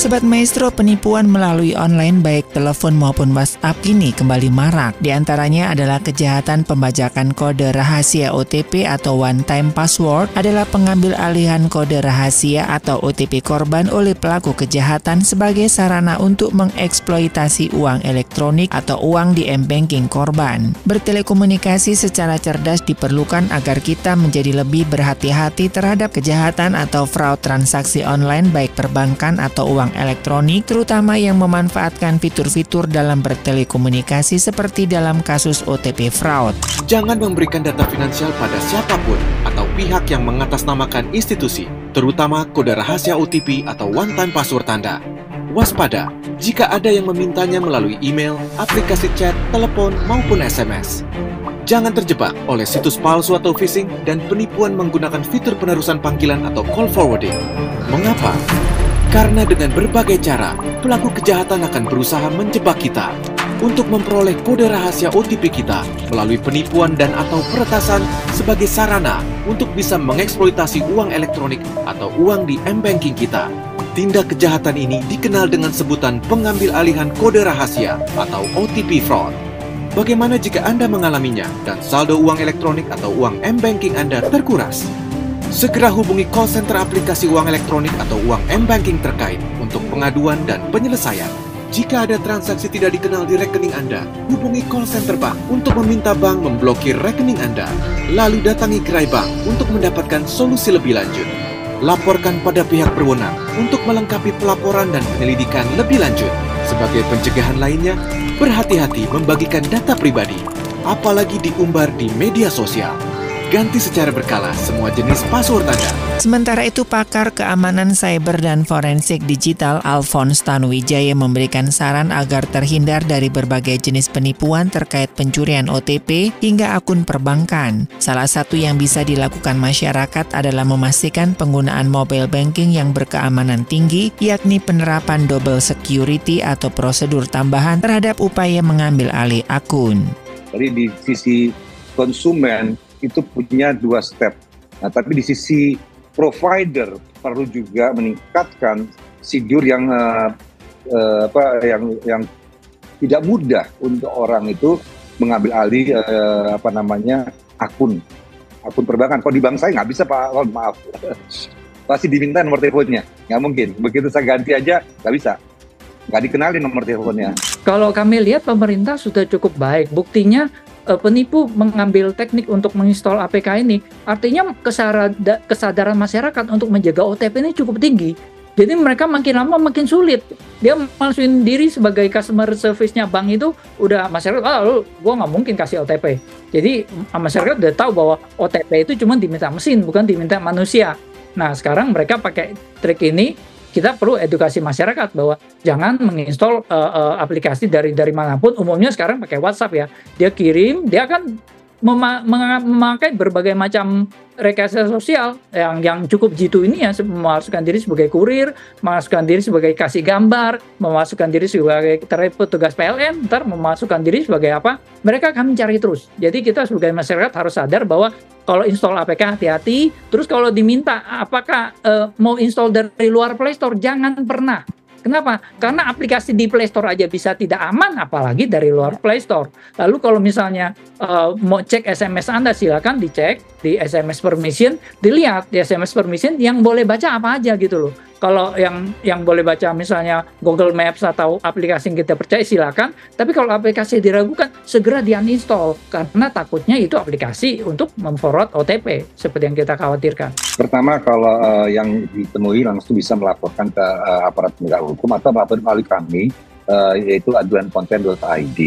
Sobat Maestro, penipuan melalui online baik telepon maupun WhatsApp kini kembali marak. Di antaranya adalah kejahatan pembajakan kode rahasia OTP atau one time password adalah pengambil alihan kode rahasia atau OTP korban oleh pelaku kejahatan sebagai sarana untuk mengeksploitasi uang elektronik atau uang di m-banking korban. Bertelekomunikasi secara cerdas diperlukan agar kita menjadi lebih berhati-hati terhadap kejahatan atau fraud transaksi online baik perbankan atau uang elektronik, terutama yang memanfaatkan fitur-fitur dalam bertelekomunikasi seperti dalam kasus OTP fraud. Jangan memberikan data finansial pada siapa pun atau pihak yang mengatasnamakan institusi, terutama kode rahasia OTP atau one-time password Anda. Waspada jika ada yang memintanya melalui email, aplikasi chat, telepon, maupun SMS. Jangan terjebak oleh situs palsu atau phishing dan penipuan menggunakan fitur penerusan panggilan atau call forwarding. Mengapa? Karena dengan berbagai cara, pelaku kejahatan akan berusaha menjebak kita untuk memperoleh kode rahasia OTP kita melalui penipuan dan atau peretasan sebagai sarana untuk bisa mengeksploitasi uang elektronik atau uang di m-banking kita. Tindak kejahatan ini dikenal dengan sebutan pengambil alihan kode rahasia atau OTP fraud. Bagaimana jika Anda mengalaminya dan saldo uang elektronik atau uang m-banking Anda terkuras? Segera hubungi call center aplikasi uang elektronik atau uang m-banking terkait untuk pengaduan dan penyelesaian. Jika ada transaksi tidak dikenal di rekening Anda, hubungi call center bank untuk meminta bank memblokir rekening Anda. Lalu datangi gerai bank untuk mendapatkan solusi lebih lanjut. Laporkan pada pihak berwenang untuk melengkapi pelaporan dan penyelidikan lebih lanjut. Sebagai pencegahan lainnya, berhati-hati membagikan data pribadi, apalagi diumbar di media sosial. Ganti secara berkala semua jenis password Anda. Sementara itu, pakar keamanan cyber dan forensik digital Alphonse Tanuwijaya memberikan saran agar terhindar dari berbagai jenis penipuan terkait pencurian OTP hingga akun perbankan. Salah satu yang bisa dilakukan masyarakat adalah memastikan penggunaan mobile banking yang berkeamanan tinggi, yakni penerapan double security atau prosedur tambahan terhadap upaya mengambil alih akun. Jadi di sisi konsumen itu punya dua step. Nah, tapi di sisi provider perlu juga meningkatkan sidur yang uh, uh, apa yang yang tidak mudah untuk orang itu mengambil alih uh, apa namanya akun akun perbankan. Kalau di bank saya nggak bisa pak, oh, maaf. Pasti diminta nomor teleponnya, nggak mungkin. Begitu saya ganti aja nggak bisa, nggak dikenalin nomor teleponnya. Kalau kami lihat pemerintah sudah cukup baik. Buktinya penipu mengambil teknik untuk menginstal APK ini, artinya kesadaran masyarakat untuk menjaga OTP ini cukup tinggi. Jadi mereka makin lama makin sulit. Dia masukin diri sebagai customer service-nya bank itu udah masyarakat, ah lu gua nggak mungkin kasih OTP. Jadi masyarakat udah tahu bahwa OTP itu cuma diminta mesin, bukan diminta manusia. Nah sekarang mereka pakai trik ini kita perlu edukasi masyarakat bahwa jangan menginstal uh, uh, aplikasi dari dari mana pun. Umumnya sekarang pakai WhatsApp ya. Dia kirim, dia akan memakai berbagai macam rekayasa sosial yang yang cukup jitu ini ya memasukkan diri sebagai kurir, memasukkan diri sebagai kasih gambar, memasukkan diri sebagai petugas PLN, ntar memasukkan diri sebagai apa? Mereka akan mencari terus. Jadi kita sebagai masyarakat harus sadar bahwa kalau install APK hati-hati. Terus kalau diminta apakah uh, mau install dari luar Play Store, jangan pernah Kenapa? Karena aplikasi di Play Store aja bisa tidak aman, apalagi dari luar Play Store. Lalu kalau misalnya uh, mau cek SMS Anda, silakan dicek di SMS permission, dilihat di SMS permission yang boleh baca apa aja gitu loh kalau yang yang boleh baca misalnya Google Maps atau aplikasi yang kita percaya silakan. Tapi kalau aplikasi diragukan segera di uninstall karena takutnya itu aplikasi untuk memforward OTP seperti yang kita khawatirkan. Pertama kalau uh, yang ditemui langsung bisa melaporkan ke uh, aparat penegak hukum atau melapor melalui kami uh, yaitu aduankonten.id.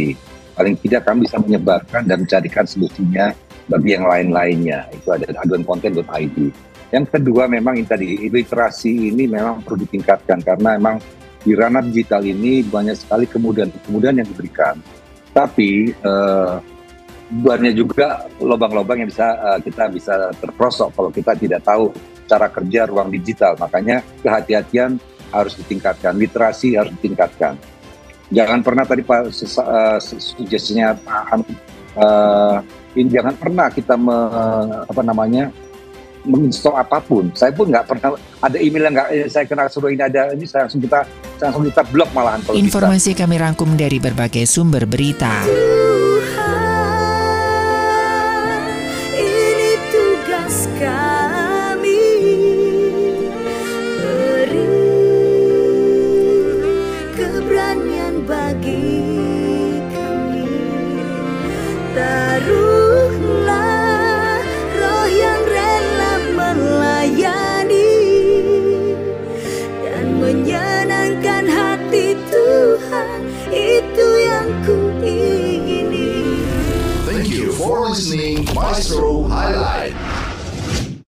Paling tidak kami bisa menyebarkan dan mencarikan solusinya bagi yang lain-lainnya. Itu ada aduankonten.id. Yang kedua memang ini tadi literasi ini memang perlu ditingkatkan karena memang di ranah digital ini banyak sekali kemudahan-kemudahan yang diberikan. Tapi eh, banyak juga lubang-lubang yang bisa uh, kita bisa terprosok kalau kita tidak tahu cara kerja ruang digital. Makanya kehati-hatian harus ditingkatkan, literasi harus ditingkatkan. Jangan pernah tadi Pak uh, sugestinya Pak uh, ini jangan pernah kita me, apa namanya menginstall apa pun. Saya pun nggak pernah ada email yang nggak saya kenal suruh ini ada ini saya langsung kita saya langsung kita blok malahan kalau Informasi bisa. kami rangkum dari berbagai sumber berita. Listening Maestro Highlight.